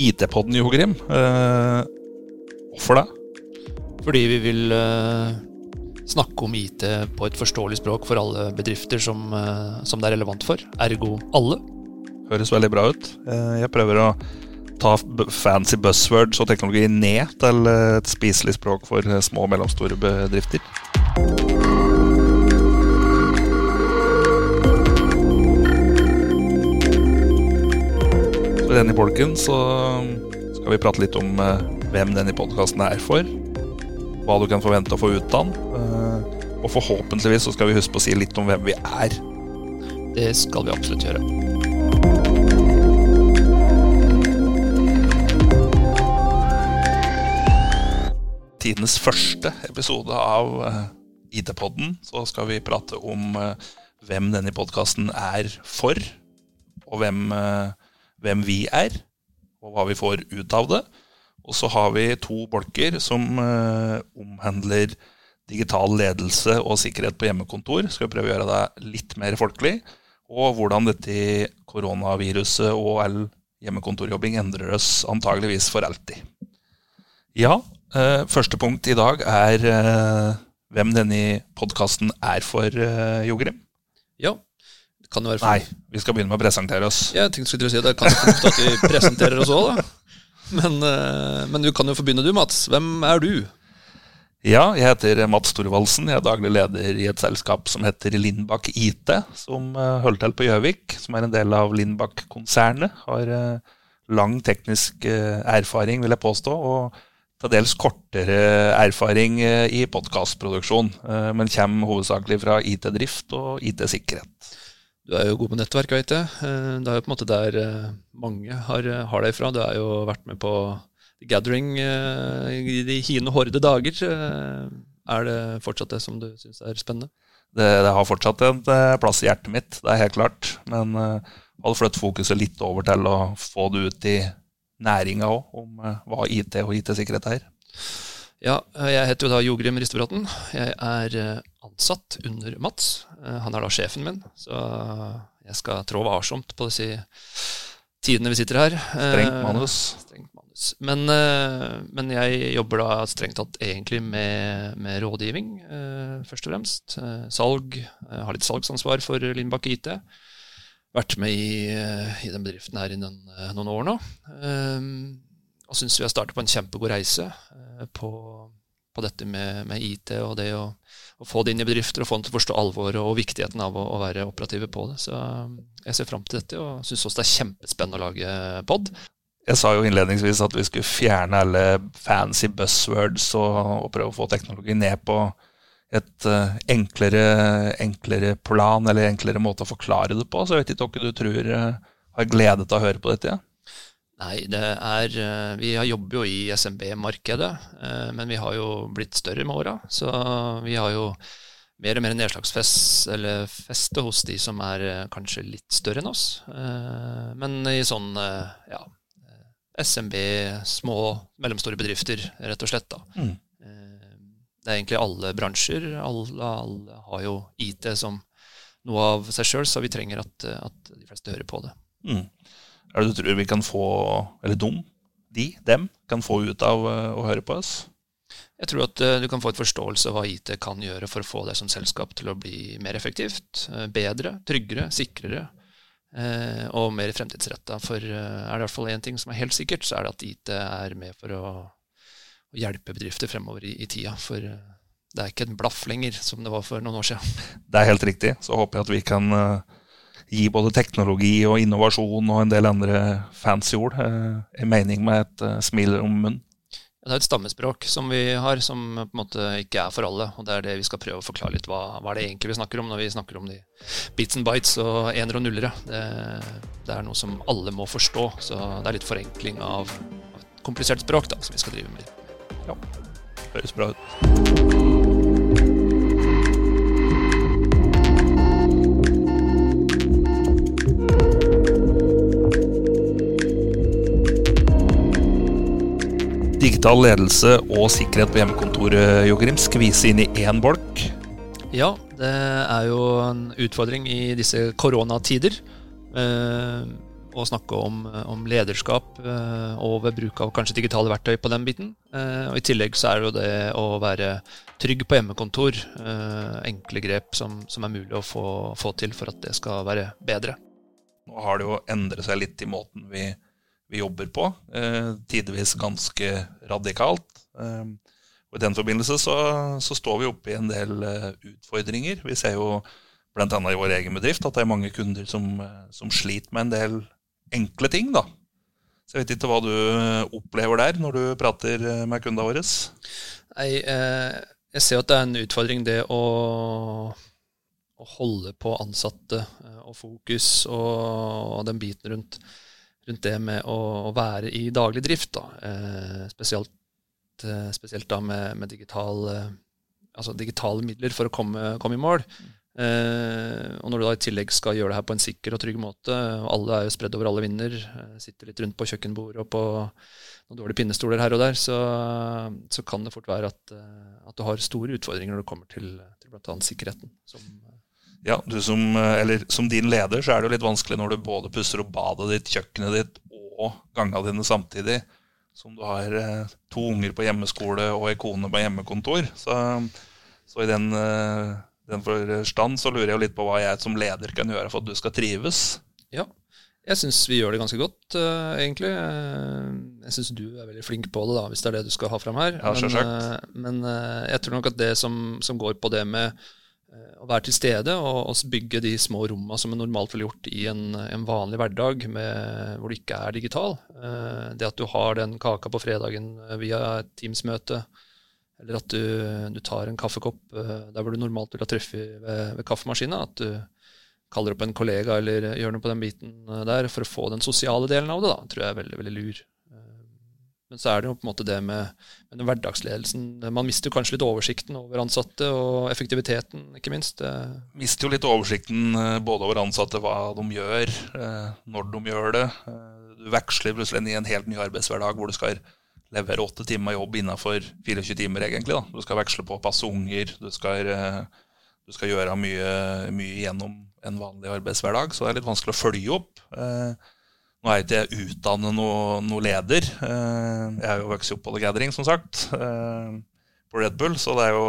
IT-podden, Jo Grim. Eh, hvorfor det? Fordi vi vil eh, snakke om IT på et forståelig språk for alle bedrifter som, eh, som det er relevant for. Ergo alle. Høres veldig bra ut. Eh, jeg prøver å ta fancy buzzwords og teknologi ned til et spiselig språk for små og mellomstore bedrifter. I denne bolken så skal vi prate litt om eh, hvem denne podkasten er for. Hva du kan forvente å få ut av den. eh, Og forhåpentligvis så skal vi huske på å si litt om hvem vi er. Det skal vi absolutt gjøre. tidenes første episode av eh, ID-podden, så skal vi prate om hvem denne podkasten er for, og hvem, eh, hvem vi er, og hva vi får ut av det. Og så har vi to bolker som eh, omhandler digital ledelse og sikkerhet på hjemmekontor. Skal vi prøve å gjøre det litt mer folkelig. Og hvordan dette koronaviruset og all hjemmekontorjobbing endrer oss antageligvis for alltid. Ja, eh, første punkt i dag er eh, hvem denne podkasten er for, eh, Jogrim. Ja, kan det være for Nei, vi skal begynne med å presentere oss. Ja, Jeg tenkte skulle si Det kan fornuftig at vi presenterer oss òg, da. Men, eh, men du kan jo få begynne du, Mats. Hvem er du? Ja, jeg heter Mats Thorvaldsen. Jeg er daglig leder i et selskap som heter Lindbakk IT, som eh, holder til på Gjøvik, som er en del av Lindbakk-konsernet. Har eh, lang teknisk erfaring, vil jeg påstå, og til dels kortere erfaring i podkastproduksjon, men kommer hovedsakelig fra IT-drift og IT-sikkerhet. Du er jo god på nettverk, vet jeg. Eh, Det er jo på en måte der eh, mange har, har deg fra. Du har jo vært med på The Gathering eh, i de hine horde dager. Eh, Er det fortsatt det som du syns er spennende? Det, det har fortsatt en eh, plass i hjertet mitt, det er helt klart. Men uh, hadde flyttet fokuset litt over til å få det ut i næringa òg, om eh, hva IT og IT-sikkerhet er. Ja, eh, jeg heter jo da Jogrim Ristebråten. Jeg er eh, ansatt under Mats. Eh, Han er da sjefen min, så jeg skal trå varsomt på disse tidene vi sitter her. Strengt manus. Strengt manus. Men, men jeg jobber da strengt tatt egentlig med, med rådgivning, først og fremst. Salg. Jeg har litt salgsansvar for Lindbakk IT. Vært med i, i den bedriften her i noen år nå. Eh, og syns vi har startet på en kjempegod reise eh, på, på dette med, med IT og det å, å få det inn i bedrifter og få dem til å forstå alvoret og viktigheten av å, å være operative på det. Så eh, jeg ser fram til dette og syns også det er kjempespennende å lage pod. Jeg sa jo innledningsvis at vi skulle fjerne alle fancy buzzwords og, og prøve å få teknologi ned på et eh, enklere, enklere plan eller enklere måte å forklare det på. Så jeg vet ikke hva du tror eh, har gledet av å høre på dette. Ja. Nei, det er eh, Vi har- jobber jo i SMB-markedet, eh, men vi har jo blitt større med åra. Så vi har jo mer og mer nedslagsfest eller feste hos de som er eh, kanskje litt større enn oss. Men i sånn ja, SMB, små, mellomstore bedrifter, rett og slett. da. Mm. Det er egentlig alle bransjer. Alle, alle har jo IT som noe av seg sjøl, så vi trenger at, at de fleste hører på det. Mm. Er det du tror vi kan få, eller dum, de, dem, kan få ut av eh, å høre på oss? Jeg tror at eh, du kan få et forståelse av hva IT kan gjøre for å få deg som selskap til å bli mer effektivt, eh, bedre, tryggere, sikrere og mer fremtidsretta. For er det i hvert fall én ting som er helt sikkert, så er det at IT er med for å, hjelpe bedrifter fremover i, i tida. For det er ikke en blaff lenger, som det var for noen år siden. Det er helt riktig. Så håper jeg at vi kan gi både teknologi og innovasjon og en del andre fancy ord eh, en mening med et eh, smil om munnen. Det er et stammespråk som vi har, som på en måte ikke er for alle. Og det er det vi skal prøve å forklare litt. Hva, hva er det egentlig vi snakker om når vi snakker om de bits and bites og enere og nullere? Det, det er noe som alle må forstå. Så det er litt forenkling av, av et komplisert språk da, som vi skal drive med. Ja, Høres bra ut. Digital ledelse og sikkerhet på hjemmekontoret, Jogrim, skvise inn i én bolk. Ja, det er jo en utfordring i disse koronatider. Eh, å snakke om, om lederskap eh, og ved bruk av kanskje digitale verktøy på den biten. Eh, og I tillegg så er det jo det å være trygg på hjemmekontor. Eh, enkle grep som, som, er mulig å få, få, til for at det skal være bedre. Nå har det jo endret seg litt i måten vi, vi jobber på. tidvis ganske radikalt. og I den forbindelse så, så står vi oppe i en del utfordringer. Vi ser jo bl.a. i vår egen bedrift, at det er mange kunder som, som, sliter med en del enkle ting. da. Så Jeg vet ikke hva du opplever der når du prater med kundene våre? Nei, eh, Jeg ser at det er en utfordring det å, å holde på ansatte eh, og fokus og den biten rundt, rundt, det med å, å, være i daglig drift. da. Eh, spesielt, eh, spesielt, da med, med digital, eh, altså digitale midler for å komme, komme i mål. Eh, og når du da i tillegg skal gjøre det her på en sikker og trygg måte, og alle er jo spredd over alle vinder, eh, sitter litt rundt på kjøkkenbordet og på noen dårlige pinnestoler her og der, så, så kan det fort være at, at, du har store utfordringer når det kommer til, til bl.a. sikkerheten. Som, ja, som, eller, som, din leder så er det jo litt vanskelig når du både pusser opp badet ditt, kjøkkenet ditt og gangene dine samtidig, som du har to unger på hjemmeskole og ei kone på hjemmekontor. Så, så i den den forstand så lurer jeg jo litt på hva jeg som leder kan gjøre for at du skal trives. Ja, jeg syns vi gjør det ganske godt, uh, egentlig. Uh, jeg syns du er veldig flink på det, da, hvis det er det du skal ha fram her. Ja, men, uh, men jeg tror nok at det som, som går på det med å være til stede og, og, bygge de små rommene som er normalt ville gjort i en, en vanlig hverdag med, hvor du ikke er digital. det at du har den kaka på fredagen via et Teams-møte, eller at du, du, tar en kaffekopp der hvor du normalt ville ha truffet ved, ved kaffemaskina. At du kaller opp en kollega eller gjør noe på den biten der for å få den sosiale delen av det. da, tror jeg er veldig veldig lur. Men så er det jo på en måte det med, med hverdagsledelsen. Man mister kanskje litt oversikten over ansatte, og effektiviteten, ikke minst. Mister jo litt oversikten både over ansatte, hva de gjør, når de gjør det. Du veksler plutselig inn i en helt ny arbeidshverdag hvor du skal levere åtte timer jobb innenfor 24 timer, egentlig. da. Du skal veksle på å passe unger, du skal, eh, du skal gjøre mye, mye, gjennom en vanlig arbeidshverdag, så det er litt vanskelig å følge opp. Eh, nå er ikke jeg utdannet noen noe leder. Eh, jeg er jo vokst opp på The Gathering, som sagt, på Red Bull. Så det er jo,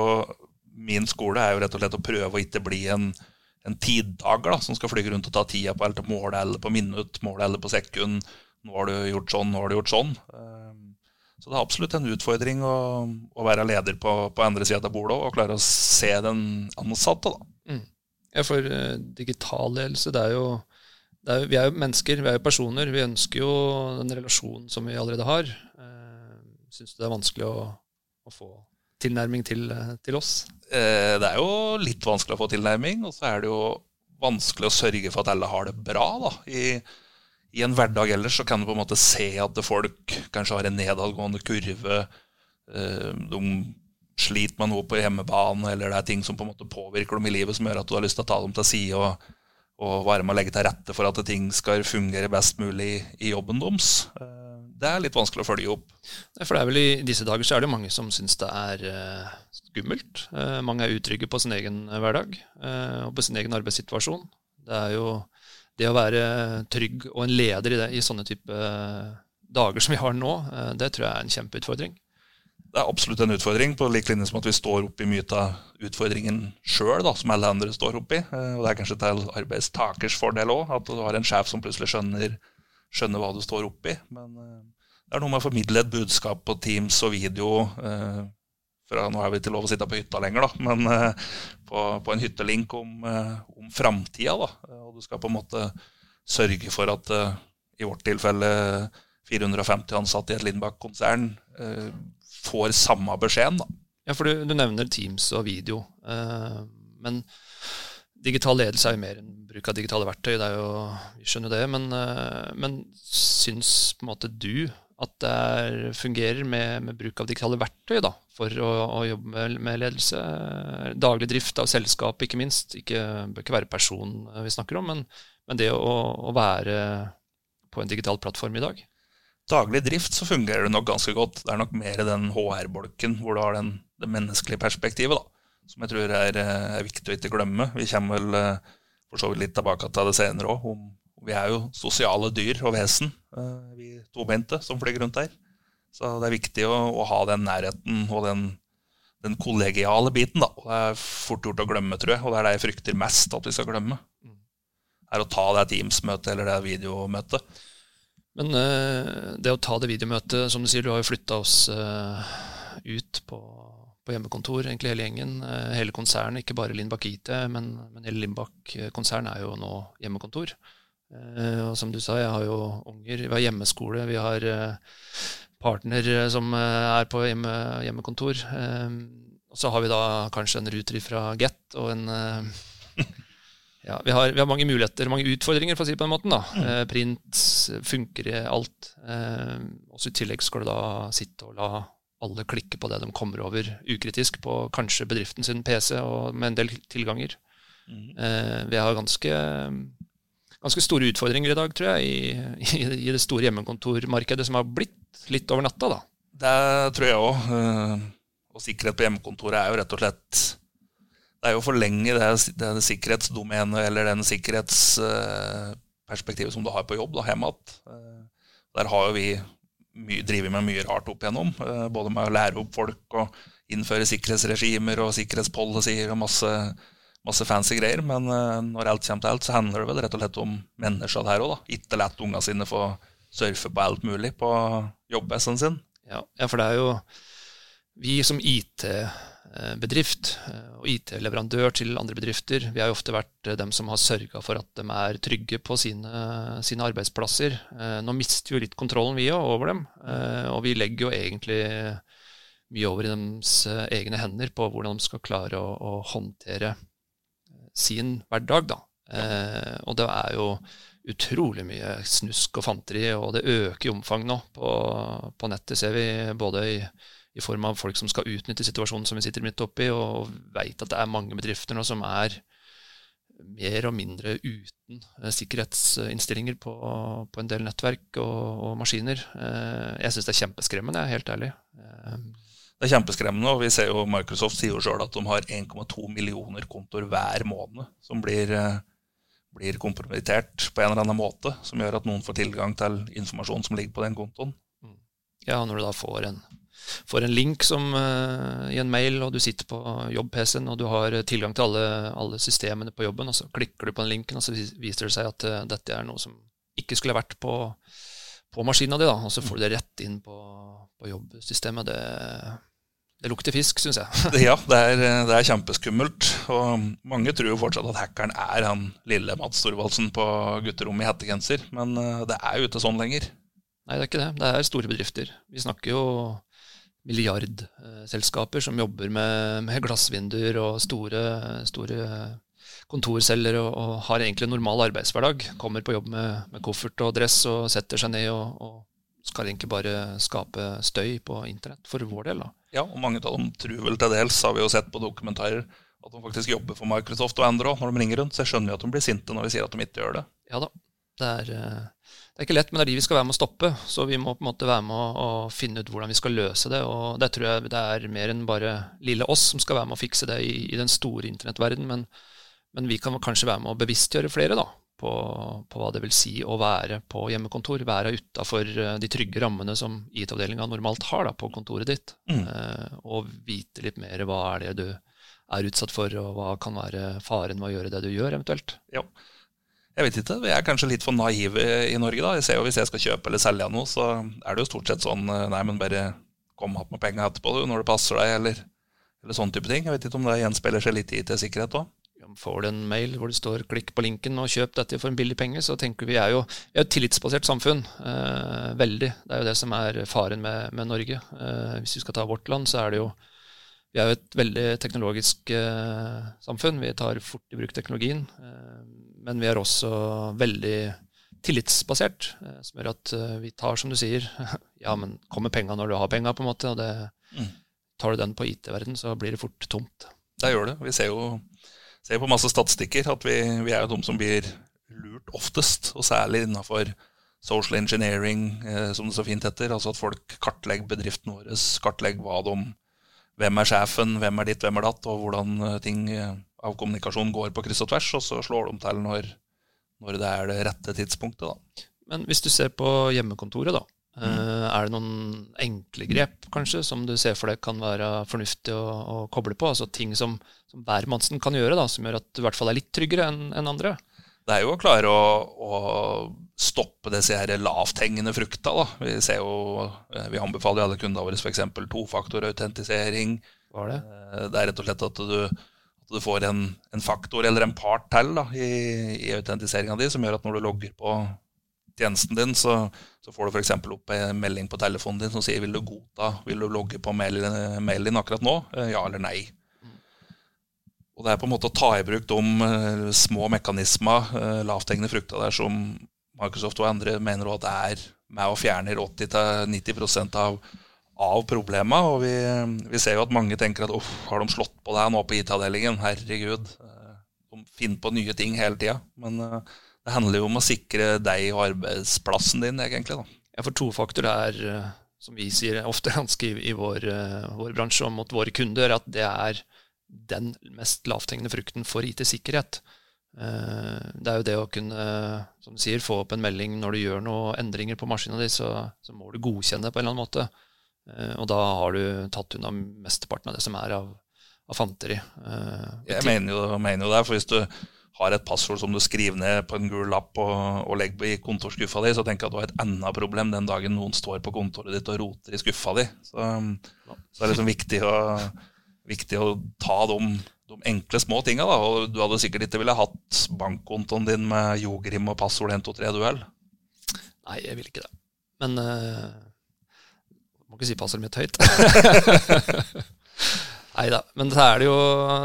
min skole er jo rett og slett å prøve å ikke bli en, en tiddager da, som skal flyge rundt og ta tida på alt, måle eller på minutt, måle eller på sekund. Nå har du gjort sånn, nå har du gjort sånn. Så det er absolutt en utfordring å, å være leder på, på andre sida av bordet og klare å se den ansatte. da. Mm. Ja, for digital ledelse, det er, jo, er Vi er jo mennesker, vi er jo personer. Vi ønsker jo den relasjonen som vi allerede har. Uh, Syns du det er vanskelig å, å få tilnærming til, uh, til oss? Eh, det er jo litt vanskelig å få tilnærming, og så er det jo vanskelig å sørge for at alle har det bra. da, i i en hverdag ellers så kan du på en måte se at folk kanskje har en nedadgående kurve. Eh, de sliter med noe på hjemmebane, eller det er ting som på en måte påvirker dem i livet, som gjør at du har lyst til å ta dem til side og, og være med å legge til rette for at ting skal fungere best mulig i jobben deres. Eh, det er litt vanskelig å følge opp. For det er vel I disse dager så er det mange som syns det er uh, skummelt. Uh, mange er utrygge på sin egen hverdag og på sin egen arbeidssituasjon. Det er jo det å være trygg og en leder i, det, i sånne type dager som vi har nå, eh, det tror jeg er en kjempeutfordring. Det er absolutt en utfordring, på lik linje som at vi står oppi mye av utfordringen sjøl, som alle andre står oppi. Eh, og det er kanskje til arbeidstakers fordel òg, at du har en sjef som plutselig skjønner, skjønner hva du står oppi. Men eh, det er noe med å formidle et budskap på Teams og video for Nå er vi ikke lov å sitte på hytta lenger, da, men på, på, en hyttelink om, om framtida. Og du skal på en måte sørge for at i vårt tilfelle 450 ansatte i et Lindbakk-konsern får samme beskjeden. da. Ja, for du, du, nevner Teams og video. men digital ledelse er jo mer enn bruk av digitale verktøy. det er jo, Vi skjønner jo det. Men, men syns på en måte du at det er, fungerer med, med, bruk av digitale verktøy da, for å, å jobbe med, med, ledelse. Daglig drift av selskap, ikke minst. Ikke, bør ikke være person vi snakker om, men, men det å, å, være på en digital plattform i dag. Daglig drift så fungerer det nok ganske godt. Det er nok mer den HR-bolken hvor du har den, det menneskelige perspektivet, da, som jeg tror er, er, viktig å ikke glemme. Vi kommer vel eh, for så vidt litt tilbake til det senere òg, vi er jo sosiale dyr og vesen, eh, vi tobente som flyr rundt her. Så det er viktig å, å ha den nærheten og den, den kollegiale biten. da. Det er fort gjort å glemme, tror jeg. Og det er det jeg frykter mest at vi skal glemme. Er å ta det Teams-møtet eller det videomøtet. Men uh, det å ta det videomøtet, som du sier, du har jo flytta oss uh, ut på, på, hjemmekontor, egentlig hele gjengen. Uh, hele konsernet, ikke bare Lindbakk IT, men, men hele Lindbakk konsern er jo nå hjemmekontor. og som du sa, jeg har jo unger, vi har hjemmeskole, vi har partner som er på hjemme, hjemmekontor. og så har vi da kanskje en ruter fra Get og en ja, vi har, vi har, mange muligheter, mange utfordringer, for å si det på den måten. da. Mm. Eh, print funker i alt. Eh, også I tillegg skal du da sitte og la alle klikke på det de kommer over ukritisk på kanskje bedriften sin PC og med en del tilganger. Mm. Eh, vi har ganske, ganske, store utfordringer i dag, tror jeg, i, i, det store hjemmekontormarkedet som har blitt litt over natta. da. Det tror jeg òg. Og sikkerhet på hjemmekontoret er jo rett og slett det er jo å forlenge det, det sikkerhetsdomenet eller den sikkerhetsperspektivet som du har på jobb da, hjemme igjen. Eh, der har jo vi drevet med mye rart opp igjennom. Eh, både med å lære opp folk og innføre sikkerhetsregimer og sikkerhetspolicyer og masse, masse fancy greier. Men eh, når alt kommer til alt, så handler det vel rett og slett om mennesker her òg. Ikke la ungene sine få surfe på alt mulig på jobb-S-en sin. Ja, ja, for det er jo vi som IT Eh, bedrift eh, og IT-leverandør til andre bedrifter. Vi har jo ofte vært eh, dem som har sørga for at de er trygge på sine, sine, arbeidsplasser. Nå mister vi jo litt kontrollen vi over dem, og vi legger jo egentlig mye over i deres egne hender på hvordan de skal klare å, å håndtere sin hverdag. Da. og det er jo utrolig mye snusk og fanteri, og det øker i omfang nå. På, på nettet ser vi både i i form av folk som skal utnytte situasjonen som vi sitter midt oppi, og veit at det er mange bedrifter nå som er mer og mindre uten eh, sikkerhetsinnstillinger på, på en del nettverk og, og maskiner. Eh, jeg syns det er kjempeskremmende, jeg er helt ærlig. Eh, det er kjempeskremmende, og vi ser jo Microsoft sier jo sjøl at de har 1,2 millioner kontoer hver måned som blir, blir kompromittert på en eller annen måte, som gjør at noen får tilgang til informasjon som ligger på den kontoen. Mm. Ja, når du da får en får en link som, uh, i en mail, og du sitter på jobb-PC-en og du har tilgang til alle, alle, systemene på jobben, og så klikker du på den linken, og så viser det seg at uh, dette er noe som ikke skulle vært på, på maskina di, og så får du det rett inn på, på jobbsystemet. Det, det lukter fisk, syns jeg. ja, det er, det er, kjempeskummelt. Og mange tror jo fortsatt at hackeren er han lille Mats Thorvaldsen på gutterommet i hettegenser, men det er jo ikke sånn lenger. Nei, det er ikke det. Det er store bedrifter. Vi snakker jo milliardselskaper som jobber med, med glassvinduer og store, store kontorceller og, og, har egentlig en normal arbeidshverdag. Kommer på jobb med, med, koffert og dress og setter seg ned og, og, skal egentlig bare skape støy på internett for vår del. da. Ja, og mange av dem tror vel til dels, har vi jo sett på dokumentarer, at de faktisk jobber for Microsoft og Android når de ringer rundt. Så jeg skjønner jo at de blir sinte når vi sier at de ikke gjør det. Ja da. Det er, eh, det er ikke lett, men det er de vi skal være med å stoppe. Så vi må på en måte være med å, å finne ut hvordan vi skal løse det. Og det tror jeg det er mer enn bare lille oss som skal være med å fikse det i, i den store internettverdenen. Men, men, vi kan kanskje være med å bevisstgjøre flere da, på, på, hva det vil si å være på hjemmekontor. Være utafor eh, de trygge rammene som IT-avdelinga normalt har da, på kontoret ditt. Mm. Eh, og vite litt mer hva er det du er utsatt for, og hva kan være faren med å gjøre det du gjør, eventuelt. Ja. Jeg vet ikke, Vi er kanskje litt for naive i Norge. da. Jeg ser jo Hvis jeg skal kjøpe eller selge noe, så er det jo stort sett sånn eh, Nei, men bare kom opp med penger etterpå du, når det passer deg, eller, eller sånn type ting. Jeg vet ikke om det gjenspeiler seg litt i IT-sikkerhet òg. Får du en mail hvor det står 'klikk på linken og kjøp dette for en billig penge', så tenker vi er jo vi er et tillitsbasert samfunn. Eh, veldig. Det er jo det som er faren med, med Norge. Eh, hvis vi skal ta vårt land, så er det jo vi er jo et veldig teknologisk eh, samfunn. Vi tar fort i bruk teknologien. Eh, men vi er også veldig tillitsbasert, eh, som gjør at eh, vi tar, som du sier Ja, men kommer penga når du har penga, på en måte. Og det, mm. tar du den på IT-verden, så blir det fort tomt. Det gjør det. Vi ser jo ser på masse statistikker at vi, vi er jo de som blir lurt oftest, og særlig innafor social engineering, eh, som det så fint heter. Altså at folk kartlegger bedriften vår, kartlegger hva de Hvem er sjefen, hvem er ditt, hvem er datt, og hvordan ting av kommunikasjon går på kryss og tvers, og så slår de til når, når det er det rette tidspunktet. da. Men hvis du ser på hjemmekontoret, da. Mm. Er det noen enkle grep kanskje som du ser for deg kan være fornuftig å, å koble på? Altså ting som, som hvermannsen kan gjøre, da, som gjør at du i hvert fall er litt tryggere enn en andre? Det er jo å klare å, å stoppe disse her lavthengende frukta. da. Vi ser jo, eh, vi anbefaler alle kundene våre f.eks. tofaktorautentisering. Er det? Eh, Det er rett og slett at du, at du får en, en faktor eller en part til da, i, i autentiseringa di, som gjør at når du logger på tjenesten din, så, så får du f.eks. opp en melding på telefonen din som sier vil du godta, vil du logge på mail- mailen din akkurat nå, Eh, ja eller nei. Og det er på en måte å ta i bruk de små mekanismer, lavthengende frukter der, som Microsoft og andre mener også at det er med og fjerner 80-90 av, av problemene. Og vi, vi ser jo at mange tenker at uff, har de slått på deg nå på IT-avdelingen? Herregud. eh, De finner på nye ting hele tida. Men eh, det handler jo om å sikre deg og arbeidsplassen din, egentlig. da. Ja, for tofaktor er, eh, som vi sier ofte ganske i, vår, vår bransje og mot våre kunder, at det er den mest lavthengende frukten for IT-sikkerhet. Eh, Det er jo det å kunne, som du sier, få opp en melding når du gjør noen endringer på maskinen din, så, så må du godkjenne det på en eller annen måte. Eh, Og da har du tatt unna mesteparten av det som er av, av fanteri. Eh, Jeg mener jo, mener jo det, for hvis du har et passord som du skriver ned på en gul lapp og, og legger i kontorskuffa di, så tenker jeg at du har et enda problem den dagen noen står på kontoret ditt og roter i skuffa di. Så, så det er liksom viktig å, viktig å ta de, de enkle små tinga. Du hadde sikkert ikke ville hatt bankkontoen din med Jogrim og passord 123-duell. Nei, jeg vil ikke det. Men uh, Må ikke si passordet mitt høyt. Nei da. Men så er det jo,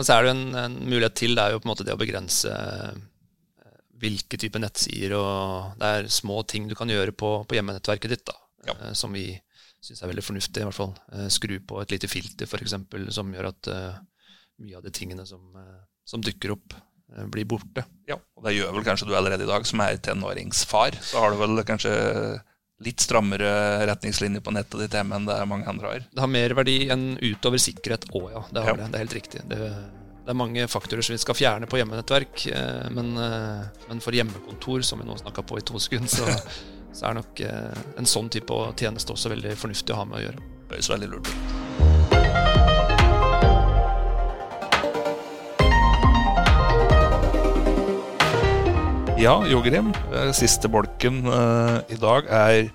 er det jo en, en mulighet til. Det er jo på en måte det å begrense eh, hvilke type nettsider og Det er små ting du kan gjøre på, på hjemmenettverket ditt, da. Ja. eh, Som vi syns er veldig fornuftig, i hvert fall. Skru på et lite filter, f.eks., som gjør at eh, mye av de tingene som, eh, som dukker opp, eh, blir borte. Ja, og det gjør vel kanskje du allerede i dag, som er tenåringsfar. Så har du vel kanskje litt strammere retningslinjer på nettet ditt hjemme enn det mange andre har. Det har mer verdi enn utover sikkerhet òg, ja. Det har Ja. det. Det er helt riktig. Det, det er mange faktorer som vi skal fjerne på hjemmenettverk, eh, men, men for hjemmekontor, som vi nå snakka på i to sekunder, så, så er nok en sånn type tjeneste også veldig fornuftig å ha med å gjøre. Det Høres veldig lurt ut. Ja, Jogrim. Grim. Siste bolken uh, i dag er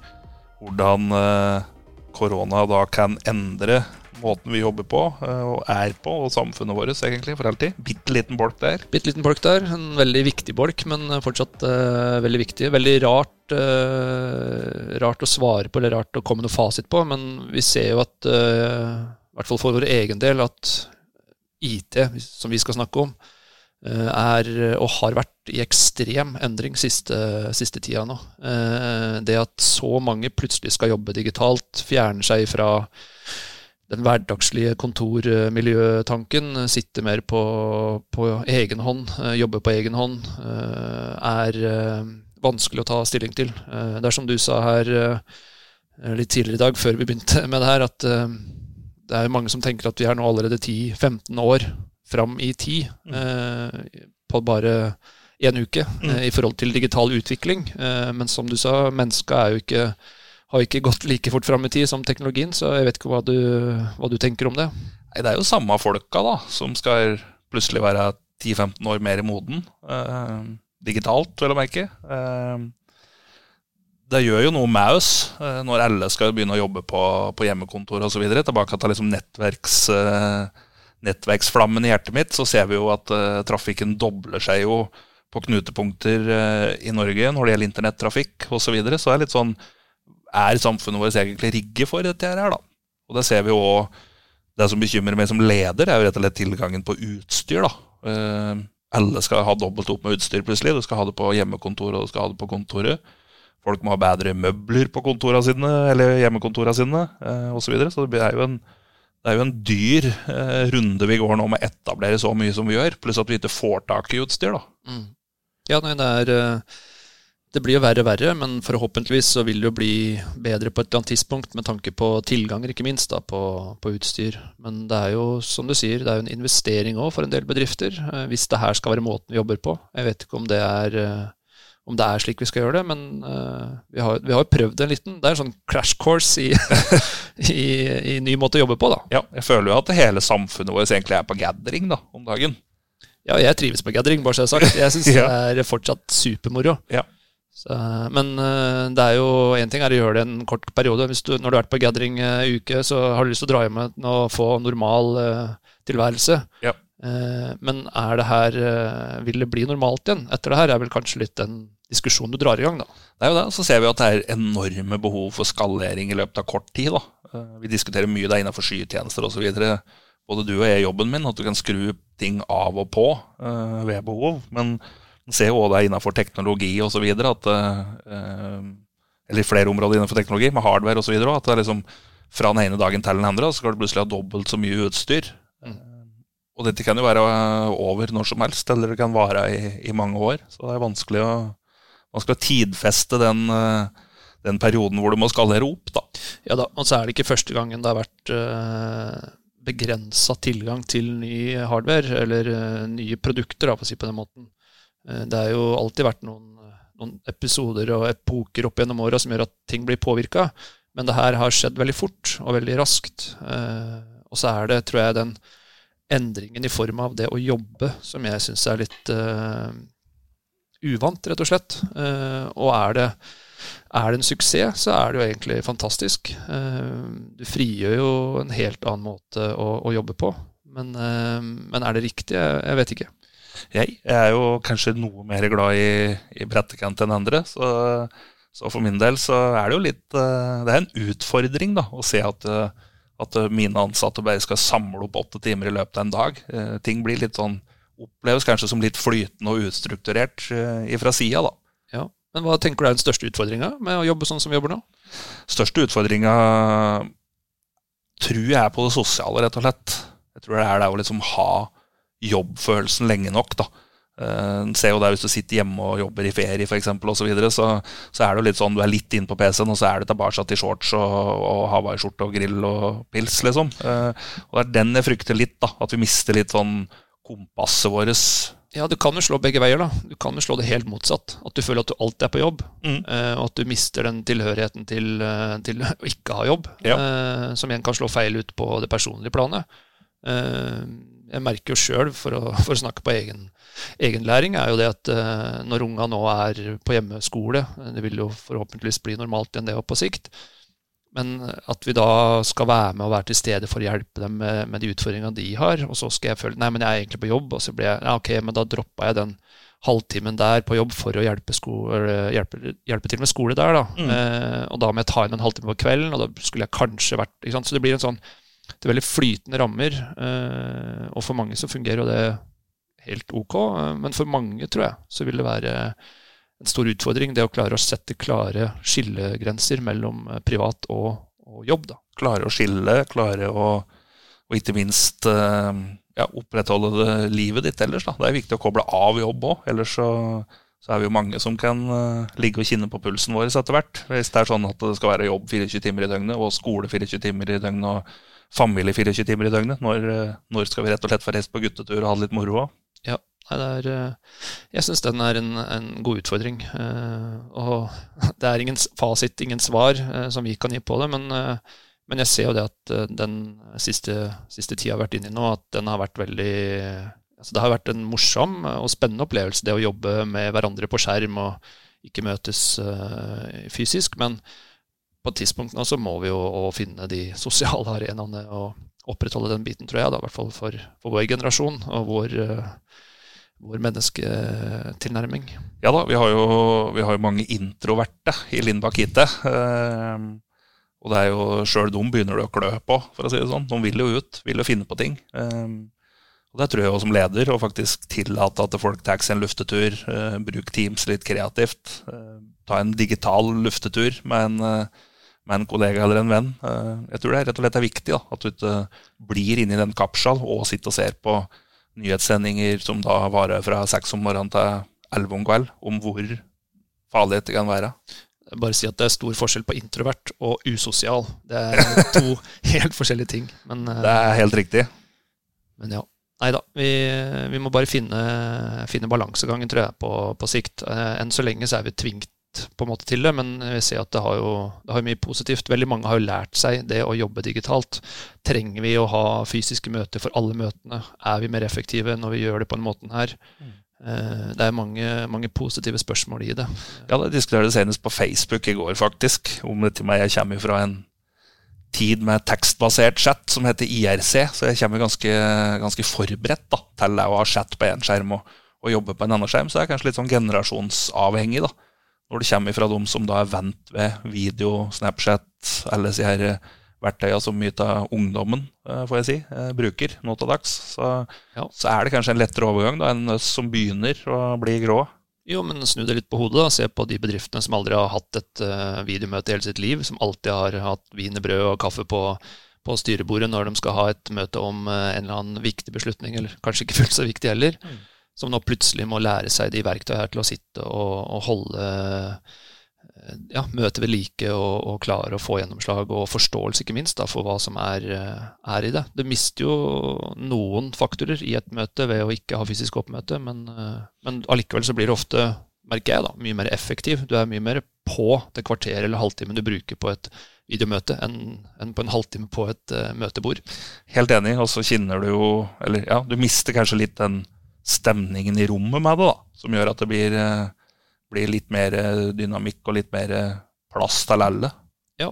hvordan eh, korona da kan endre måten vi jobber på uh, og er på, og samfunnet vårt egentlig, for alltid. Bitte liten bolk der. Bitte liten bolk der. En veldig viktig bolk, men fortsatt eh, veldig viktig. Veldig rart, eh, rart å svare på, eller rart å komme noe fasit på, men vi ser jo at, eh, i hvert fall for vår egen del, at IT, som vi skal snakke om, eh, er og har vært i ekstrem endring siste, siste tida nå. Eh, Det at så mange plutselig skal jobbe digitalt, fjerner seg fra den hverdagslige kontormiljøtanken, sitte mer på, på egen hånd, jobber jobbe på egen hånd, eh, er eh, vanskelig å ta stilling til. Eh, Det er som du sa her eh, litt tidligere i dag, før vi begynte med det her, at eh, det er mange som tenker at vi er nå allerede 10-15 år fram i tid eh, på bare én uke eh, i forhold til digital utvikling. Eh, Men som du sa, menneska jo ikke har ikke gått like fort fram i tid som teknologien, så jeg vet ikke hva du, hva du tenker om det. Nei, det er jo samme folka da, som skal plutselig være 10-15 år mer moden. Eh, digitalt, vel å merke. Eh, det gjør jo noe med oss eh, når alle skal begynne å jobbe på, på hjemmekontor osv. Tilbake til liksom nettverks, eh, nettverksflammen i hjertet mitt, så ser vi jo at uh, trafikken dobler seg jo på knutepunkter uh, i Norge når det gjelder internettrafikk osv. Så, videre. så er litt sånn Er samfunnet vårt egentlig rigget for dette her, da? Og det ser vi jo òg Det som bekymrer meg som leder, er jo rett og slett tilgangen på utstyr. da. Uh, alle skal ha dobbelt opp med utstyr plutselig. Du skal ha det på hjemmekontoret og du skal ha det på kontoret. Folk må ha bedre møbler på kontorene sine, eller hjemmekontorene sine osv. Så, videre. så det er jo en, det er jo en dyr eh, runde vi går nå med å etablere så mye som vi gjør. Pluss at vi ikke får tak i utstyr. da. Ja, nei, det er eh, Det blir jo verre og verre, men forhåpentligvis så vil det jo bli bedre på et eller annet tidspunkt med tanke på tilganger, ikke minst, da, på, på utstyr. Men det er jo, som du sier, det er jo en investering òg for en del bedrifter, eh, hvis det her skal være måten vi jobber på. Jeg vet ikke om det er eh, om det er slik vi skal gjøre det, men uh, vi, har, vi har prøvd en liten Det er en sånn crash course i, i, i, ny måte å jobbe på, da. Ja, jeg føler jo at hele samfunnet vårt egentlig er på gathering da, om dagen. Ja, jeg trives på gathering, bare så jeg har sagt. Jeg syns ja. det er fortsatt supermoro. Ja. Så, men uh, det er jo én ting er å gjøre det en kort periode. Hvis du, når du har vært på gathering en uh, uke, så har du lyst til å dra hjem og få normal tilværelse. Ja. men er det her Vil det bli normalt igjen etter det her? er vel kanskje litt den diskusjon du drar i gang. da. Det er jo det. Så ser vi at det er enorme behov for skalering i løpet av kort tid. da. Eh, vi diskuterer mye det innenfor skytjenester osv. Både du og jeg i jobben min, at du kan skru ting av og på uh, ved behov. Men man ser jo også det innenfor teknologi osv. at uh, Eller flere områder innenfor teknologi, med hardware osv. At det er liksom fra den ene dagen til den andre så skal du plutselig ha dobbelt så mye utstyr. Mm. Og dette kan jo være over når som helst, eller det kan vare i, i mange år. Så det er vanskelig å man skal tidfeste den, eh, den, perioden hvor du må skalere opp. da. Ja da, og så er det ikke første gangen det har vært eh, begrensa tilgang til ny hardware, eller uh, nye produkter, da, for å si på den måten. Det har jo alltid vært noen, noen episoder og epoker opp gjennom åra som gjør at ting blir påvirka, men det her har skjedd veldig fort og veldig raskt. Og så er det, tror jeg, den endringen i form av det å jobbe som jeg syns er litt uvant, rett og slett. Eh, og er det, er det en suksess, så er det jo egentlig fantastisk. Eh, du frigjør jo en helt annen måte å, å jobbe på. Men, eh, men, er det riktig? Jeg, vet ikke. Jeg, er jo kanskje noe mer glad i, i brettekant enn andre. Så, så, for min del så er det jo litt Det er en utfordring da, å se at, at mine ansatte bare skal samle opp åtte timer i løpet av en dag. Ting blir litt sånn oppleves kanskje som litt flytende og ustrukturert uh, fra sida, da. Ja. Men hva tenker du er den største utfordringa med å jobbe sånn som vi jobber nå? Største utfordringa tror jeg er på det sosiale, rett og slett. Jeg tror det er det å liksom ha jobbfølelsen lenge nok, da. Uh, ser jo det Hvis du sitter hjemme og jobber i ferie f.eks., så, videre, så, så er det jo litt sånn du er litt inn på PC-en, og så er du tilbake til shorts og, og hawaiiskjorte og grill og pils, liksom. Uh, og det er den jeg frykter litt, da. At vi mister litt sånn kompasset vårt. Ja, du kan jo slå begge veier. da. Du kan jo slå det helt motsatt. At du føler at du alltid er på jobb. Mm. Eh, og at du mister den tilhørigheten til, eh, til å ikke ha jobb. Ja. Eh, som igjen kan slå feil ut på det personlige planet. Jeg merker jo sjøl, for, for, å snakke på egen, egenlæring, er jo det at når unga nå er på hjemmeskole Det vil jo forhåpentligvis bli normalt igjen det på sikt. Men at vi da skal være med og være til stede for å hjelpe dem med, med de utfordringene de har. Og så skal jeg føle nei, men jeg er egentlig på jobb, og så blir jeg ja, ok, men da droppa jeg den halvtimen der på jobb for å hjelpe, hjelpe, hjelpe til med skole der. da. Mm. Eh, og da må jeg ta inn en halvtime på kvelden, og da skulle jeg kanskje vært ikke sant? Så det blir en sånn det er veldig flytende rammer. Eh, og for mange så fungerer jo det helt ok, eh, men for mange, tror jeg, så vil det være en stor utfordring, det å klare å sette klare skillegrenser mellom eh, privat og, og jobb. Da. Klare å skille, klare å og ikke minst eh, ja, opprettholde livet ditt ellers. Da. Det er viktig å koble av jobb òg, ellers så, så, er vi jo mange som kan uh, ligge og kinne på pulsen vår etter hvert. Hvis det er sånn at det skal være jobb 24 timer i døgnet, og skole 24 timer i døgnet, og familie 24 timer i døgnet, når, når skal vi rett og slett få reist på guttetur og ha det litt moro òg? Ja, er, eh, jeg syns den er en, en, god utfordring. Eh, og det er ingen fasit, ingen svar eh, som vi kan gi på det. Men, men jeg ser jo det at den siste, siste tida jeg har vært inne i nå, at den har vært veldig altså Det har vært en morsom og spennende opplevelse, det å jobbe med hverandre på skjerm og ikke møtes fysisk. Men på et tidspunkt nå så må vi jo finne de sosiale arenaene og opprettholde den biten, tror jeg, da, i hvert fall for, for vår generasjon og vår vår mennesketilnærming. Ja da, vi har jo, vi har jo mange introverte i Lindbakk IT. Eh, og det er jo sjøl dem begynner det å klø på, for å si det sånn. De vil jo ut, vil jo finne på ting. Eh, og det tror jeg også som leder, å faktisk tillate at folk tar seg en luftetur. Eh, bruk Teams litt kreativt. Eh, ta en digital luftetur med en, eh, med en kollega eller en venn. Eh, jeg tror det rett og slett er viktig da, at du ikke blir inni den kapsjal og sitter og ser på nyhetssendinger som da varer fra seks om morgenen til elleve om kveld, om hvor farlig det kan være. Bare si at det er stor forskjell på introvert og usosial. Det er to helt forskjellige ting. Men, det er helt riktig. Men ja. Nei da, vi, vi, må bare finne, finne balansegangen, tror jeg, på, på sikt. Eh, enn så lenge så er vi på en måte til det, men vi ser at det har jo det har mye positivt. Veldig mange har jo lært seg det å jobbe digitalt. Trenger vi å ha fysiske møter for alle møtene? Er vi mer effektive når vi gjør det på den måten her? Mm. Eh, det er mange, mange, positive spørsmål i det. Ja, Jeg diskuterte det senest på Facebook i går, faktisk. Om det til meg jeg kommer fra en tid med tekstbasert chat som heter IRC, så jeg kommer ganske, ganske forberedt da, til å ha chat på én skjerm og, og, jobbe på en annen skjerm. Så det er kanskje litt sånn generasjonsavhengig. da. Når det kommer fra de som da er vant ved video, Snapchat, alle disse her eh, verktøyene som mye av ungdommen eh, får jeg si, eh, bruker nå til dags, så, ja. så, er det kanskje en lettere overgang da, enn oss som begynner å bli grå. Jo, men snu det litt på hodet. da, Se på de bedriftene som aldri har hatt et uh, videomøte i hele sitt liv. Som alltid har hatt wienerbrød og kaffe på, på, styrebordet når de skal ha et møte om en eller annen viktig beslutning, eller kanskje ikke fullt så viktig heller. Mm. Som nå plutselig må lære seg de verktøyene her til å sitte og, og holde ja, møte ved like og, og, klare å få gjennomslag, og forståelse, ikke minst, da, for hva som er, er, i det. Du mister jo noen faktorer i et møte ved å ikke ha fysisk oppmøte, men, men allikevel så blir det ofte, merker jeg, da, mye mer effektiv. Du er mye mer på det kvarteret eller halvtimen du bruker på et videomøte, enn, enn på en halvtime på et uh, møtebord. Helt enig, og så kjenner du jo Eller ja, du mister kanskje litt den stemningen i rommet med det, da, som gjør at det blir uh, blir litt mer eh, dynamikk og litt mer eh, plass til alle. Ja.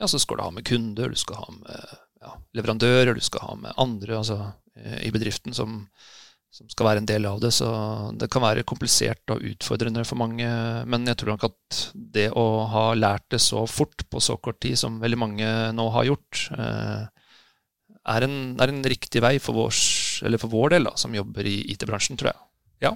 ja, så skal du ha med kunder, du skal ha med ja, leverandører, du skal ha med andre altså, eh, i bedriften som, som, skal være en del av det. Så det kan være komplisert og utfordrende for mange. Men jeg tror nok at det å ha lært det så fort på så kort tid som veldig mange nå har gjort, er en, er en riktig vei for, vår, for vår del, da, som jobber i IT-bransjen, tror jeg. Ja,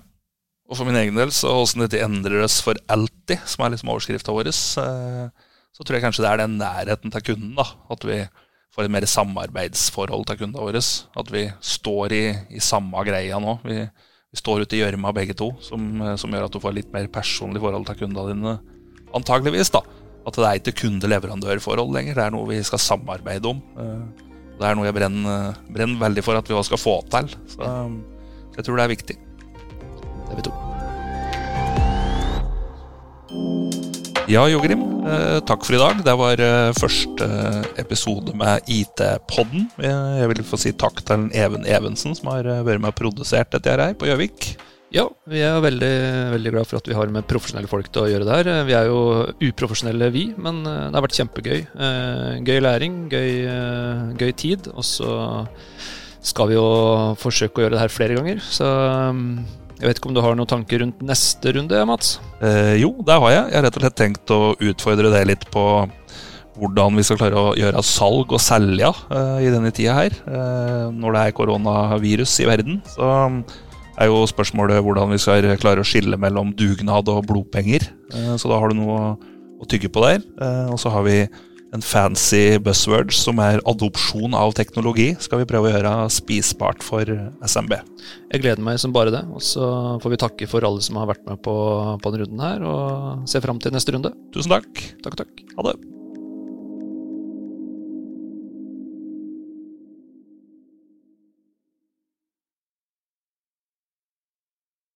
og for min egen del, så åssen dette endres for alltid, som er liksom overskrifta vår, eh, så tror jeg kanskje det er den nærheten til kunden. da, At vi får et mer samarbeidsforhold til kundene våre. At vi står i, i samme greia nå. Vi, vi står ute i gjørma begge to, som, som, gjør at du får litt mer personlig forhold til kundene dine. Antageligvis, da. At det er ikke kunde-leverandør-forhold lenger. Det er noe vi skal samarbeide om. Eh, det er noe jeg brenner, brenner veldig for at vi også skal få til. Så jeg tror det er viktig. TV 2. Ja, Jogrim. Eh, takk for i dag. Det var eh, første episode med IT-podden. Jeg vil få si takk til Even Evensen, som har eh, vært med og produsert dette her på Gjøvik. Ja, vi er veldig, veldig glad for at vi har med profesjonelle folk til å gjøre det her. Vi er jo uprofesjonelle, vi, men det har vært kjempegøy. Gøy læring, gøy, gøy tid. Og så skal vi jo forsøke å gjøre det her flere ganger. Så jeg vet ikke om du har noen tanker rundt neste runde, Mats? Eh, jo, det har jeg. Jeg har rett og slett tenkt å utfordre det litt på hvordan vi skal klare å gjøre salg og selge eh, i denne tida her. Eh, når det er koronavirus i verden, så er jo spørsmålet hvordan vi skal klare å skille mellom dugnad og blodpenger. Eh, så da har du noe å, tygge på der. Eh, og så har vi en fancy buzzword som er adopsjon av teknologi, skal vi prøve å gjøre spisbart for SMB. Jeg gleder meg som bare det. Og så får vi takke for alle som har vært med på, på denne runden her, og se fram til neste runde. Tusen takk. Takk takk. Ha det.